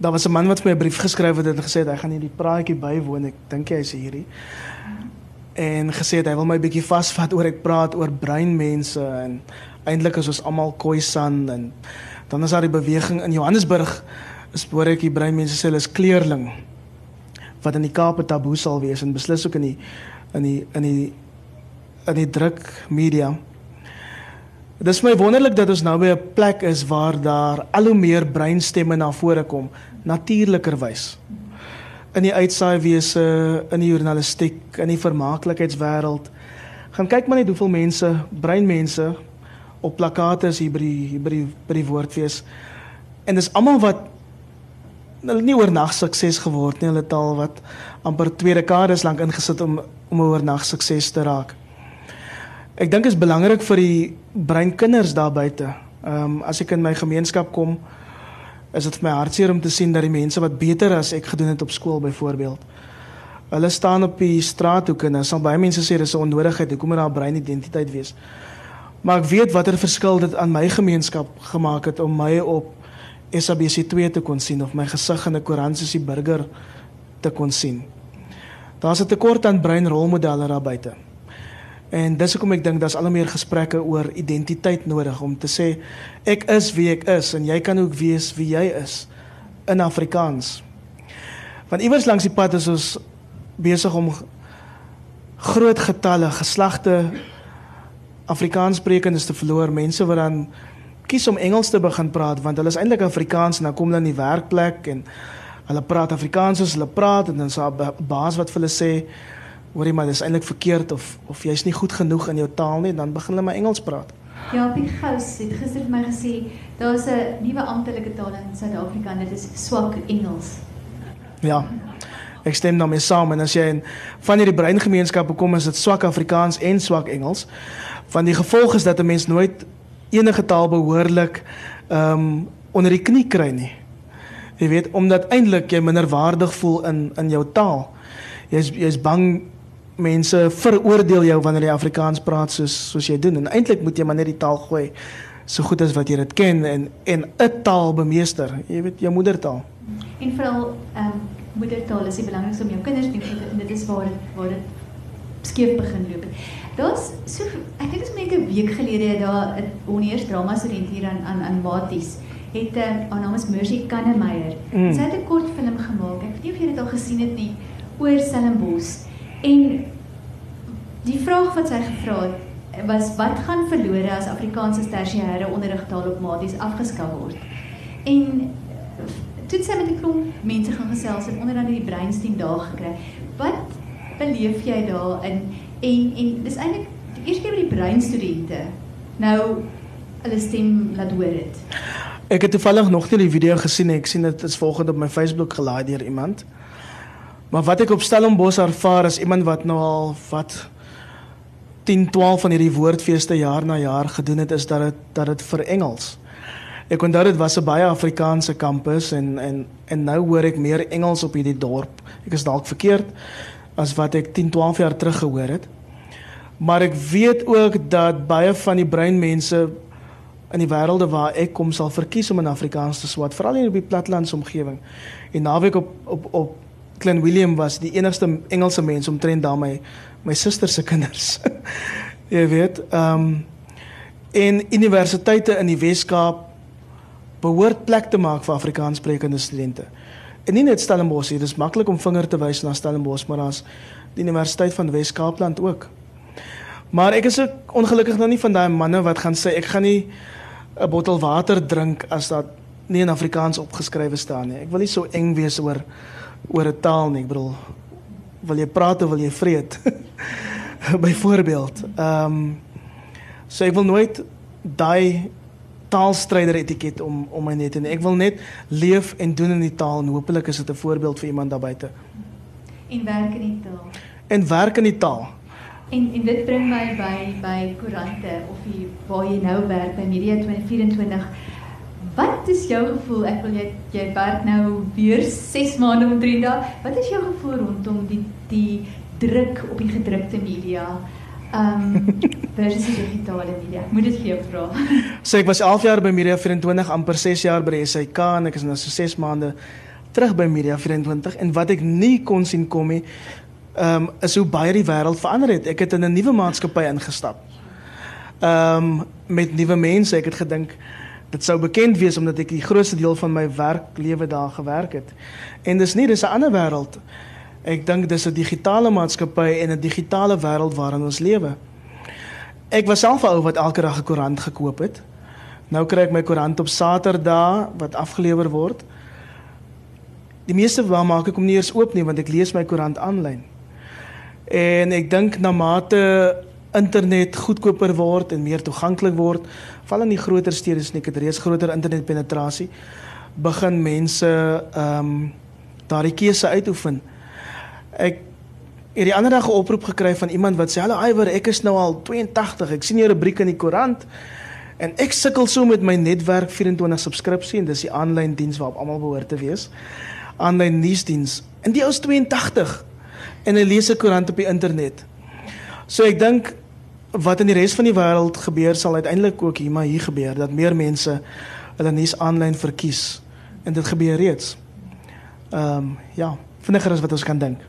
Daar was 'n man wat vir my 'n brief geskryf het en gesê het hy gaan hierdie praatjie bywoon. Ek dink hy is hierdie. En gesê het hy wil my bietjie vasvat oor ek praat oor breinmense en eintlik is ons almal Khoisan en dan is daar die beweging in Johannesburg is hoor ek die breinmense sê hulle is kleerling wat in die Kaap taboe sal wees en beslis ook in die in die in die in die druk media. Dit is my wonderlik dat ons nou by 'n plek is waar daar al hoe meer breinstemme na vore kom, natuurlikerwys. In die uitsaaiwese, in die journalistiek, in die vermaaklikheidswêreld. Gaan kyk maar net hoeveel mense, breinmense op plakate is hier by die by die by die woordfees. En dis almal wat hulle nie oornag sukses geword nie, hulle taal wat amper twee dekades lank ingesit om om oornag sukses te raak. Ek dink is belangrik vir die breinkinders daar buite. Ehm um, as ek in my gemeenskap kom, is dit vir my hartseer om te sien dat die mense wat beter as ek gedoen het op skool byvoorbeeld, hulle staan op die straathoeke en dan sal baie mense sê dis 'n onnodigheid, hoekom moet daar 'n breinidentiteit wees? Maar ek weet watter verskil dit aan my gemeenskap gemaak het om my op SABC2 te kon sien of my gesig in 'n koerant soos die burger te kon sien. Daar's 'n tekort aan breinrolmodelle daar buite. En dis hoekom ek dink daar's al meer gesprekke oor identiteit nodig om te sê ek is wie ek is en jy kan ook wees wie jy is in Afrikaans. Want iewers langs die pad is ons besig om groot getalle geslagte Afrikaanssprekendes te verloor, mense wat dan kies om Engels te begin praat want hulle is eintlik Afrikaans en dan kom hulle in die werkplek en hulle praat Afrikaans as hulle praat en dan sa 'n baas wat vir hulle sê hoorie maar dis eintlik verkeerd of of jy's nie goed genoeg in jou taal nie dan begin hulle maar Engels praat. Ja, Piet Gous het gister vir my gesê daar's 'n nuwe amptelike taal in Suid-Afrika en dit is swak Engels. Ja. Ek stem daarmee saam en as jy in van hierdie breingemeenskappe kom is dit swak Afrikaans en swak Engels. Van die gevolg is dat 'n mens nooit enige taal behoorlik ehm um, onder die knie kry nie. Jy weet omdat eintlik jy minder waardig voel in in jou taal. Jy's jy's bang mense veroordeel jou wanneer jy Afrikaans praat soos soos jy doen en eintlik moet jy maar net die taal gooi so goed as wat jy dit ken en en 'n taal bemeester. Jy weet jou moedertaal. En veral ehm um, moedertaal is die belangrikste om jou kinders te leer en dit is waar waar dit skeef begin loop. Daar's so ek dink dit is net 'n week gelede daar 'n honeurs drama student hier aan aan aan Maties het 'n uh, haar naam is Mercy Kannemeyer. Mm. Sy het 'n kort film gemaak. Ek weet nie of jy dit al gesien het nie oor Stellenbosch. En die vraag wat sy gevra het was wat gaan verlore as Afrikaanse tersiêre onderrigtaal op Maties afgeskaf word. En toe sy met 'n klomp mense gaan gesels en onder andere die brainstem daar gekry. Wat beleef jy daarin? En en dis eintlik die eerste keer by die breinstudente nou hulle stem laat hoor het. Ek het toevallig nog nie die video gesien nie. Ek sien dit is volgende op my Facebook gelaai deur iemand. Maar wat ek op Stellenbosch ervaar is iemand wat nou al wat 10, 12 van hierdie woordfeeste jaar na jaar gedoen het is dat dit dat dit vir Engels. Ek onthou dit was 'n baie Afrikaanse kampus en en en nou hoor ek meer Engels op hierdie dorp. Ek is dalk verkeerd as wat ek 10, 12 jaar terug gehoor het. Maar ek weet ook dat baie van die breinmense in die wêrelde waar ek kom sal verkies om in Afrikaans te swat, veral in die plattelandse omgewing. En naweek op op op Glen William was die enigste Engelse mens omtrent daar my my suster se kinders. Jy weet, ehm um, en universiteite in die Wes-Kaap behoort plek te maak vir Afrikaanssprekende studente. En nie net Stellenbosch nie, dis maklik om vinger te wys na Stellenbosch, maar daar's die Universiteit van Wes-Kaapland ook. Maar ek is ook ongelukkig nog nie van daai manne wat gaan sê ek gaan nie 'n bottel water drink as dat nie in Afrikaans opgeskrywe staan nie. Ek wil nie so eng wees oor oor 'n taal nie. Ek bedoel wil jy praat of wil jy vreet? Byvoorbeeld. Ehm um, so ek wil nooit daai taalstryder etiket om om my net en ek wil net leef en doen in die taal en hopelik is dit 'n voorbeeld vir iemand daar buite. En werk in die taal. En werk in die taal. En en dit bring my by by koerante of jy waar jy nou werk by Media 2024. Wat is jou gevoel? Ek wil jy jy werk nou weer 6 maande omtrent daar. Wat is jou gevoel rondom die die druk op die gedrukte media? Ehm um, versus die digitale media. Moet dit vir jou vra. So ek was 11 jaar by Media 24, amper 6 jaar by die SAK en ek is nou so 6 maande terug by Media 24 en wat ek nie kon sien kom nie, ehm um, is hoe baie die wêreld verander het. Ek het in 'n nuwe maatskappy ingestap. Ehm um, met nuwe mense, ek het gedink dit sou bekend wees omdat ek die grootste deel van my werklewe daar gewerk het. En dis nie, dis 'n ander wêreld. Ek dink dis 'n digitale maatskappy en 'n digitale wêreld waarin ons lewe. Ek was self 'n ou wat elke dag 'n koerant gekoop het. Nou kry ek my koerant op Saterdag wat afgelewer word. Die meeste waar maak ek hom nie eers oop nie want ek lees my koerant aanlyn. En ek dink na mate internet goedkoper word en meer toeganklik word, val in die groter stede sien ek dit reeds groter internetpenetrasie begin mense ehm um, daardie keuse uitoefen ek het die ander dag 'n oproep gekry van iemand wat sê: "Hallo Iwer, ek is nou al 82. Ek sien jou rubriek in die koerant en ek sukkel so met my netwerk 24 subskripsie en dis die aanlyn diens waarop almal behoort te wees. Aanlyn nuusdiens. En die ou is 82 en hy lees 'n koerant op die internet. So ek dink wat in die res van die wêreld gebeur sal uiteindelik ook hier maar hier gebeur dat meer mense hulle nuus aanlyn verkies en dit gebeur reeds. Ehm um, ja, vinniger as wat ons kan dink.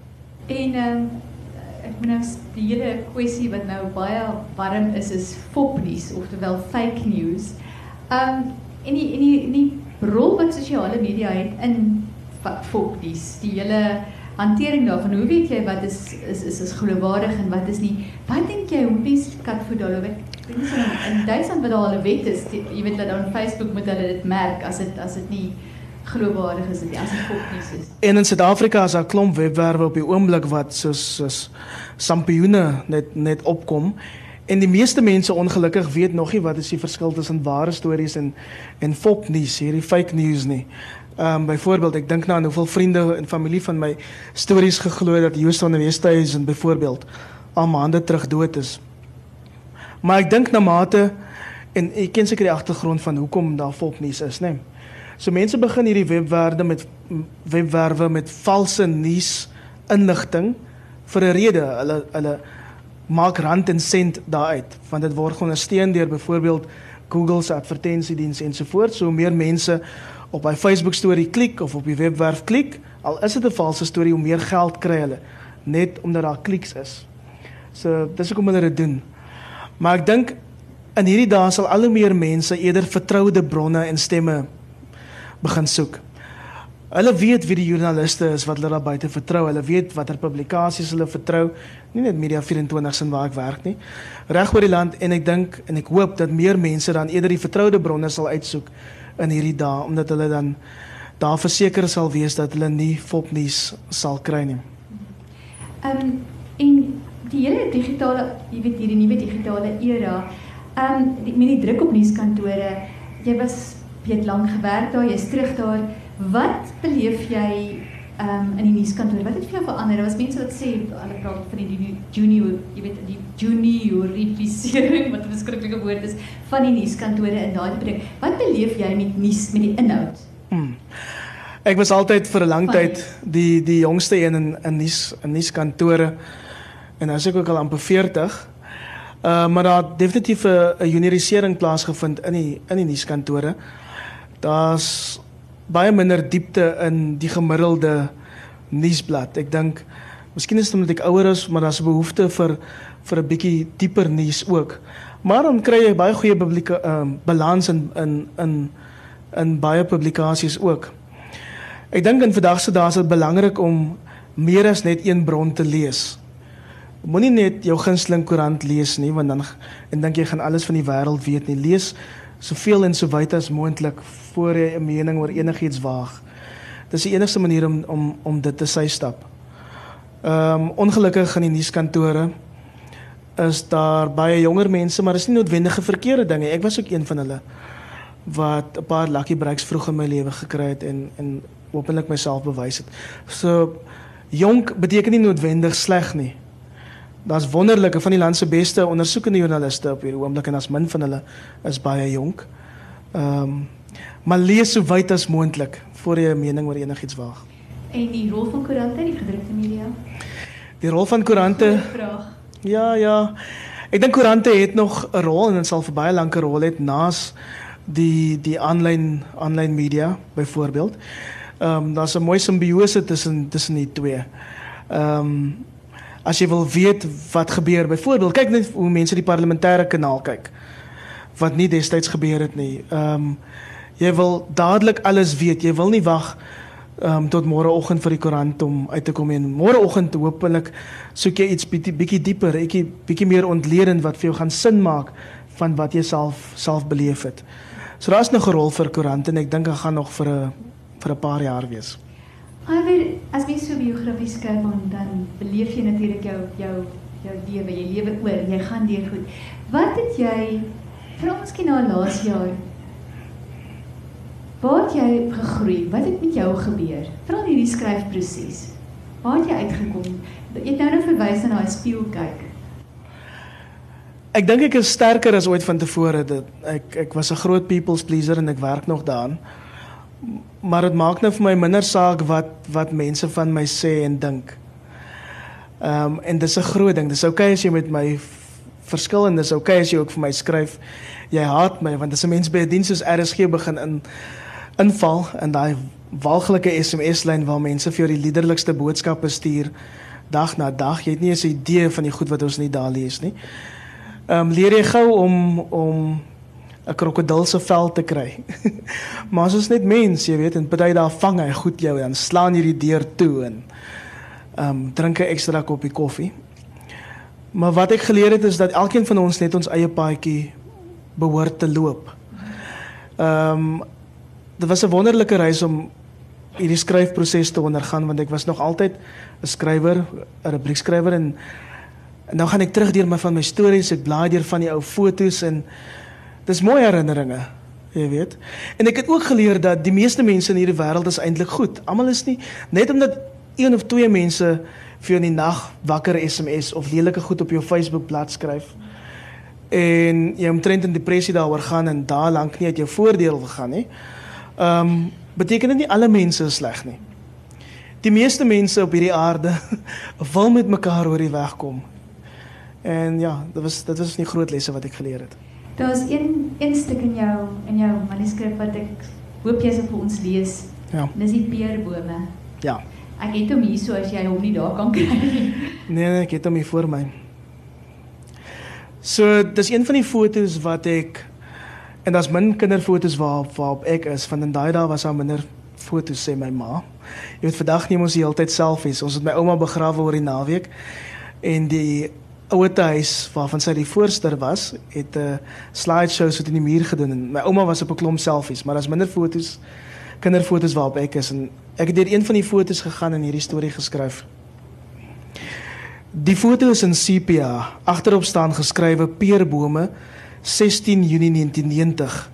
En ehm um, ek moet nou die hele kwessie wat nou baie warm is is fopnuus oftewel fake news. Ehm um, en die en die en die rol wat sosiale media het in fopnuus, die hele hantering daarvan. Hoe weet jy wat is is is is geloofwaardig en wat is nie? Wat dink jy hoe mense kat vir daai week? Dink jy in Duitsland wat daar 'n wet is, die, jy weet dat dan Facebook moet hulle dit merk as dit as dit nie geloofwaardig is dit as dit fopnuus is. En in Suid-Afrika is daar klomp webwerwe op die oomblik wat soos soos sampioene net net opkom. En die meeste mense ongelukkig weet nog nie wat is die verskil tussen ware stories en en fopnuus, hierdie fake news nie. Ehm um, byvoorbeeld, ek dink nou aan hoeveel vriende en familie van my stories geglo dat Joost van der Westhuizen byvoorbeeld al maande terug dood is. Maar ek dink na mate en ek ken seker die agtergrond van hoekom daar fopnuus is, né? Nee. So mense begin hierdie webwerwe met webwerwe met valse nuus inligting vir 'n rede. Hulle hulle maak rand en sent daaruit want dit word ondersteun deur byvoorbeeld Google se advertensiediens ensovoorts. So meer mense op by Facebook storie klik of op die webwerf klik, al is dit 'n valse storie, hoe meer geld kry hulle net omdat daar kliks is. So dis hoekom hulle dit doen. Maar ek dink in hierdie dae sal al hoe meer mense eerder vertroude bronne en stemme begin soek. Hulle weet wie die joernaliste is wat hulle daar buite vertrou. Hulle weet watter publikasies hulle vertrou. Nie net Media 24 sin waar ek werk nie. Reg oor die land en ek dink en ek hoop dat meer mense dan eerder die vertroude bronne sal uitsoek in hierdie dae omdat hulle dan daar verseker sal wees dat hulle nie fopnuus sal kry nie. Ehm um, en die hele digitale, jy weet hierdie nuwe digitale era, ehm um, met die druk op nuuskantore, jy was jy het lank gewerk daar, jy's terug daar. Wat beleef jy um, in die nuuskantoor? Wat het vir jou verander? Daar was mense wat sê hulle praat van die junior, jy weet die juniorifiering wat 'n verskriklike woord is van die nuuskantore in daai plek. Wat beleef jy met nuus met die inhoud? Hmm. Ek was altyd vir 'n lang tyd die die jongste een in in nuus in nuuskantore en as ek ook al amper 40 Uh maar daar het definitief 'n juniorisering plaasgevind in die in die nuuskantore. Daar's baie minder diepte in die gemiddelde nuusblad. Ek dink miskien is dit omdat ek ouer is, maar daar's 'n behoefte vir vir 'n bietjie dieper nuus ook. Maar dan kry jy baie goeie publieke ehm um, balans in in in in baie publikasies ook. Ek dink in vandag se dae is dit belangrik om meer as net een bron te lees. Moenie net jou gunsteling koerant lees nie, want dan en dink jy gaan alles van die wêreld weet nie. Lees soveel en so wyd as moontlik voor jy 'n mening oor enigiets waag. Dis die enigste manier om om om dit te sy stap. Ehm um, ongelukkig gaan die nuuskantore is daar baie jonger mense, maar dis nie noodwendige verkeerde dinge. Ek was ook een van hulle wat 'n paar lucky breaks vroeg in my lewe gekry het en en openlik myself bewys het. So jonk beteken nie noodwendig sleg nie. Daar's wonderlike van die land se beste ondersoekende joernaliste op hierdie oomblik en as min van hulle is baie jonk. Ehm um, maar lees so wyd as moontlik voor jy 'n mening oor enigiets waag. En die rol van koerante in die gedrukte media? Die rol van koerante Vraag. Ja, ja. Ek dink koerante het nog 'n rol en dit sal vir baie lank 'n rol hê naas die die aanlyn aanlyn media byvoorbeeld. Ehm um, daar's 'n mooi simbiose tussen tussen die twee. Ehm um, as jy wil weet wat gebeur, byvoorbeeld kyk net hoe mense die parlementêre kanaal kyk wat nie destyds gebeur het nie. Ehm um, jy wil dadelik alles weet. Jy wil nie wag um, tot môreoggend vir die koerant om uit te kom en môreoggend hopelik soek jy iets bietjie bietjie dieper, bietjie bietjie meer ontledend wat vir jou gaan sin maak van wat jy self self beleef het. So daar's nog 'n rol vir koerant en ek dink dit gaan nog vir 'n vir 'n paar jaar wees. Alweer as jy so biografie skryf dan dan beleef jy natuurlik jou jou jou lewe, jy lewe oor, jy gaan deur goed. Wat het jy vra miskien na laas jaar Waar het jy gegroei? Wat het met jou gebeur? Veral hierdie skryfproses. Waar het jy uitgekom? Jy het nou nou verwys na daai spieël kyk. Ek dink ek is sterker as ooit vantevore. Dit ek ek was 'n groot people's pleaser en ek werk nog daaraan. Maar dit maak nou vir my minder saak wat wat mense van my sê en dink. Ehm um, en dis 'n groot ding. Dis oukei okay as jy met my verskil en dis oukei okay as jy ook vir my skryf. Jy haat my want as 'n mens by 'n diens soos RSG begin in inval in daai walglike SMS-lyn waar mense vir jou die liderlikste boodskappe stuur dag na dag. Jy het nie eens 'n idee van die goed wat ons nie daar lees nie. Ehm um, leer jy gou om om 'n krokodil se vel te kry. maar as ons net mens, jy weet, en party daar vang hy goed jou en slaan jy die deur toe en ehm um, drink 'n ekstra koppie koffie. Maar wat ek geleer het is dat elkeen van ons net ons eie paadjie behoort te loop. Ehm um, dit was 'n wonderlike reis om hierdie skryfproses te ondergaan want ek was nog altyd 'n skrywer, 'n rubriekskrywer en, en nou gaan ek terug deur my van my stories, ek blaai deur van die ou fotos en dis mooi herinneringe, jy weet. En ek het ook geleer dat die meeste mense in hierdie wêreld is eintlik goed. Almal is nie net omdat een of twee mense vir in die nag wakker SMS of lelike goed op jou Facebook bladsy skryf en jy omtrent in depressie daaroor gaan en daar lank nie uit jou voordeel gegaan nie. Ehm um, beteken dit nie alle mense is sleg nie. Die meeste mense op hierdie aarde wil met mekaar oor die weg kom. En ja, dit was dit was 'n groot lesse wat ek geleer het. Daar's een een stuk in jou in jou manuskrip wat ek hoop jy sal vir ons lees. Ja. Dis die peerbome. Ja. Ek het hom hier so as jy hom nie daar kan kry nie. Nee nee, ek het hom hier voor my. So, dis een van die fotos wat ek En daar's min kinderfoto's waar waarop ek is van in daai dae was daar minder foto's sê my ma. Jy weet vandag neem ons die hele tyd selfies. Ons het my ouma begrawe oor die naweek en die ouete huis waarvan sy die voorster was, het 'n uh, slideshow so teen die muur gedoen en my ouma was op 'n klomp selfies, maar daar's minder foto's kinderfoto's waarop ek is en ek het deur een van die foto's gegaan en hierdie storie geskryf. Die foto is in sepia. Agterop staan geskrywe peerbome 16 Junie 1990.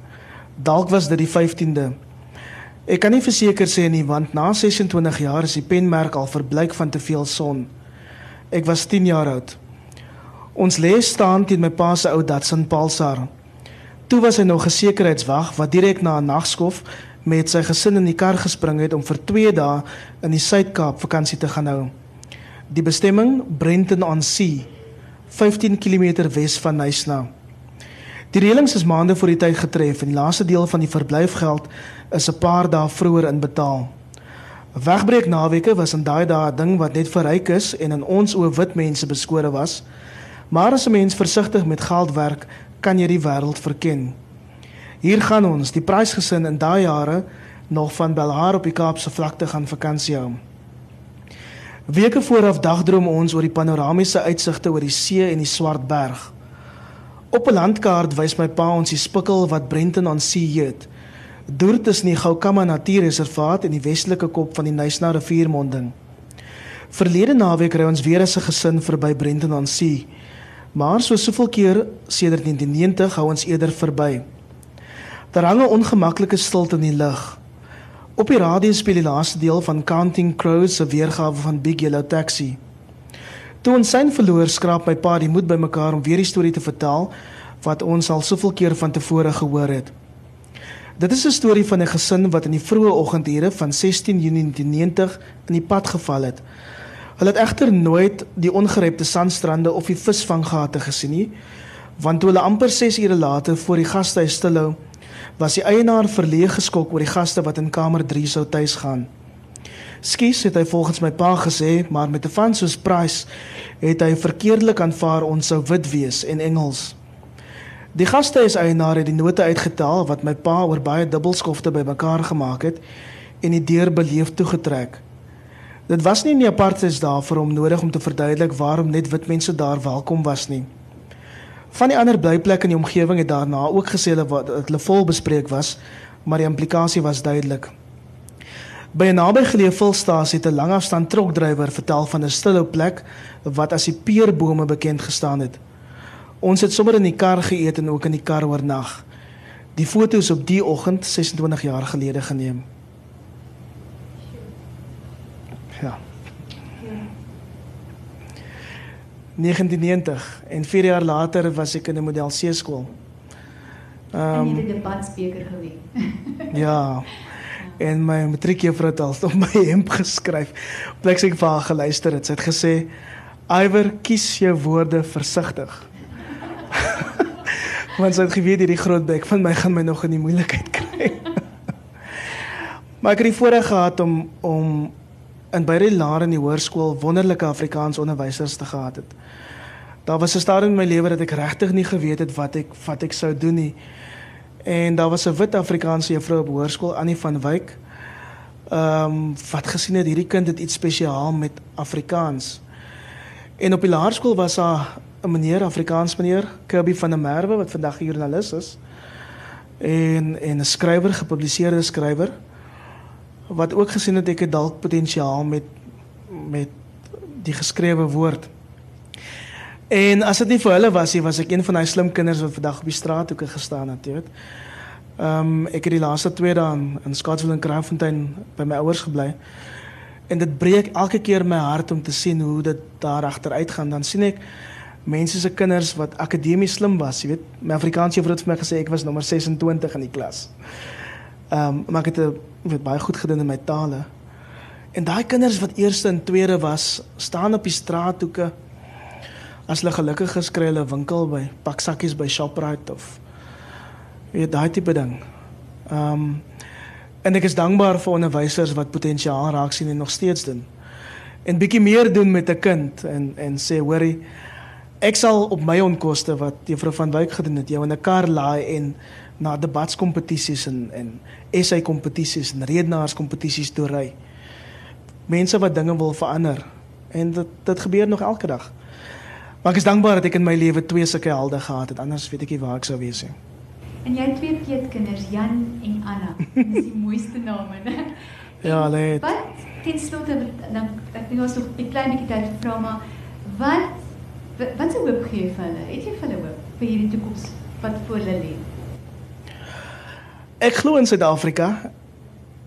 Dalk was dit die 15de. Ek kan nie verseker sê nie want na 26 jaar is die penmerk al verbleik van te veel son. Ek was 10 jaar oud. Ons lê staan teen my pa se ou Datsun Pulsar. Toe was hy nog 'n sekuriteitswag wat direk na 'n nagskof met sy gesin in die kar gespring het om vir 2 dae in die Suid-Kaap vakansie te gaan hou. Die bestemming Brenton on Sea 15 km wes van Nysna. Die reëlings is maande voor die tyd getref en die laaste deel van die verblyfgeld is 'n paar dae vroeër inbetaal. Wegbreek naweke was in daai dae 'n ding wat net vir ryk is en in ons oë wit mense beskore was. Maar as 'n mens versigtig met geld werk, kan jy die wêreld verken. Hier gaan ons, die prysgesin in daai jare nog van Belhar op die Kaapse vlakte gaan vakansie hou. Weke vooraf dagdroom ons oor die panoramiese uitsigte oor die see en die Swartberg. Op 'n landkaart wys my pa ons die spikkel wat Brenton on Sea heet. Deur tussen die Gaukama Natuurreservaat en die westelike kop van die Nysna riviermonding. Verlede naweek ry ons weer as 'n gesin verby Brenton on Sea. Maar so soveel keer sedert 1990 hou ons eerder verby. Daar hang 'n ongemaklike stilte in die lug. Op die radio speel die laaste deel van Counting Crows se weergawe van Big Yellow Taxi. Toe ons sy verloor, skraap my pa die moed bymekaar om weer die storie te vertel wat ons al soveel keer van tevore gehoor het. Dit is 'n storie van 'n gesin wat in die vroeë oggendure van 16 Junie 1990 in die pad geval het. Hulle het egter nooit die ongerypte sandstrande of die visvanggate gesien nie, want toe hulle amper 6 ure later voor die gastehuis stilhou, was die eienaar verleeg geskok oor die gaste wat in kamer 3 sou tuis gaan. Skies het hy volgens my pa gesê, maar met 'n van soos Price het hy verkeerdelik aanvaar ons sou wit wees en Engels. Die gastehuis eienaar het die note uitgetel wat my pa oor baie dubbelskofte bymekaar gemaak het en die deur beleef toegetrek. Dit was nie in die apartheids daar vir hom nodig om te verduidelik waarom net wit mense daar welkom was nie. Van die ander blyplekke in die omgewing het daarna ook gesê hulle wat hulle vol bespreek was, maar die implikasie was duidelik. By 'n nabygeleë volstasie het 'n langafstand trokdrywer vertel van 'n stilhou plek wat as die peerbome bekend gestaan het. Ons het sommer in die kar geëet en ook in die kar oornag. Die foto's op die oggend 26 jaar gelede geneem. Ja. 1990 en 4 jaar later was ek in 'n model C skool. Ehm um, die debatspreker gewen. ja. En my matriekjuffrou het al op my hemp geskryf. Plek ek vir haar geluister het. Sy het gesê: "Iwer, kies jou woorde versigtig." Want sy het geweet hierdie groot bek van my gaan my nog in die moeilikheid kry. maar ek het die voorreg gehad om om in beide laer in die hoërskool wonderlike Afrikaans onderwysers te gehad het. Daar was 'n stadium in my lewe dat ek regtig nie geweet het wat ek wat ek sou doen nie. En daar was 'n wit Afrikaanse juffrou op hoërskool Annie van Wyk. Ehm um, wat gesien het hierdie kind het iets spesiaal met Afrikaans. En op die laerskool was daar 'n meneer Afrikaans meneer Kirby van der Merwe wat vandag 'n joernalis is. En en 'n skrywer, gepubliseerde skrywer wat ook gesien het ek het dalk potensiaal met met die geskrewe woord. En as dit nie vir hulle was nie, was ek een van daai slim kinders wat vandag op die straathoeke gestaan het, jy weet. Ehm um, ek het die laaste 2 dae in, in Scottsville en Kraaifontein by my ouers gebly. En dit breek elke keer my hart om te sien hoe dit daar agter uitgaan. Dan sien ek mense se kinders wat akademies slim was, jy weet. My Afrikaanse juffrou het vir my gesê ek was nommer 26 in die klas. Ehm um, maar ek het 'n weet baie goed gedoen in my tale. En daai kinders wat eerste en tweede was, staan op die straathoeke as hulle gelukkig geskry hulle winkel by pak sakkies by Shoprite of weet daai tipe ding. Ehm um, en ek is dankbaar vir onderwysers wat potensiaal raak sien en nog steeds doen. En bietjie meer doen met 'n kind en en sê hoorie ek sal op my onkoste wat juffrou van Wyk gedoen het jou in 'n kar laai en na debatskompetisies en en essay kompetisies en redenaarskompetisies toe ry. Mense wat dinge wil verander en dit dit gebeur nog elke dag. Maar ek is dankbaar dat ek in my lewe twee sulke helde gehad het. Anders weet ek nie waar ek sou wees nie. En jy het twee peetkinders, Jan en Anna. Dis die mooiste name, né? Ja, hulle het. Wat ten slotte dan ek dink ons nog 'n klein bietjie tyd vra maar wat wat, se hoop gee vir hulle? Het jy vir hulle hoop vir hierdie toekoms wat voor hulle lê? Ek glo in Suid-Afrika.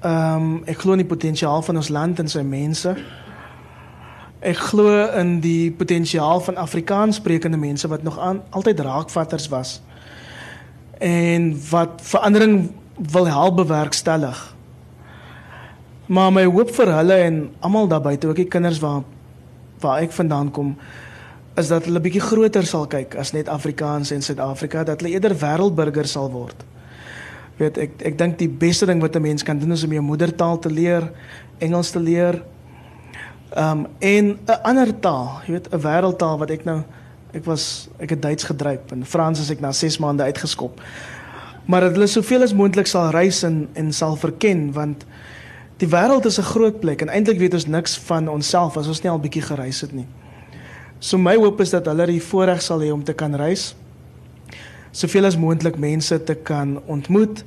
Ehm um, ek glo in die potensiaal van ons land en sy mense. Ek glo in die potensiaal van Afrikaanssprekende mense wat nog aan altyd raakvatters was en wat verandering wil help bewerkstellig. Maar my hoop vir hulle en almal daar buite, ook die kinders waar waar ek vandaan kom, is dat hulle bietjie groter sal kyk as net Afrikaans en Suid-Afrika, dat hulle eerder wêreldburger sal word. Weet ek ek dink die beste ding wat 'n mens kan doen is om jou moedertaal te leer, Engels te leer. Um en 'n ander taal, jy weet, 'n wêreldtaal wat ek nou ek was ek het Duits gedryf en Frans as ek na 6 maande uitgeskop. Maar dat hulle soveel as moontlik sal reis en en sal verken want die wêreld is 'n groot plek en eintlik weet ons niks van onsself as ons nie al bietjie gereis het nie. So my hoop is dat hulle die voorreg sal hê om te kan reis. Soveel as moontlik mense te kan ontmoet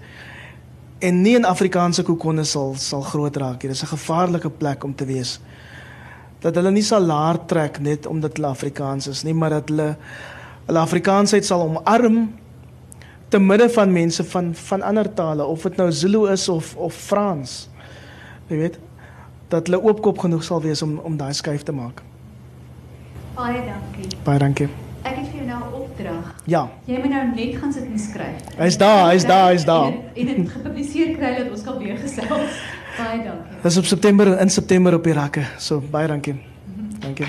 en nie in Afrikaanse kokonne sal sal groot raak nie. Dit is 'n gevaarlike plek om te wees. Dat hulle nie sal laar trek net omdat hulle Afrikaans is nie, maar dat hulle hulle Afrikaansheid sal omarm te midde van mense van van ander tale of dit nou Zulu is of of Frans. Jy weet dat hulle oopkop genoeg sal wees om om daai skuif te maak. Baie dankie. Baie dankie. Ek het vir jou nou 'n opdrag. Ja. Jy moet nou net gaan sit en skryf. Hy's daar, hy's daar, hy's daar. En dit- dit gepubliseer kry dat ons kan weer gesels. Baie dankie. Dis op September in September op die rakke. So baie dankie. Dankie.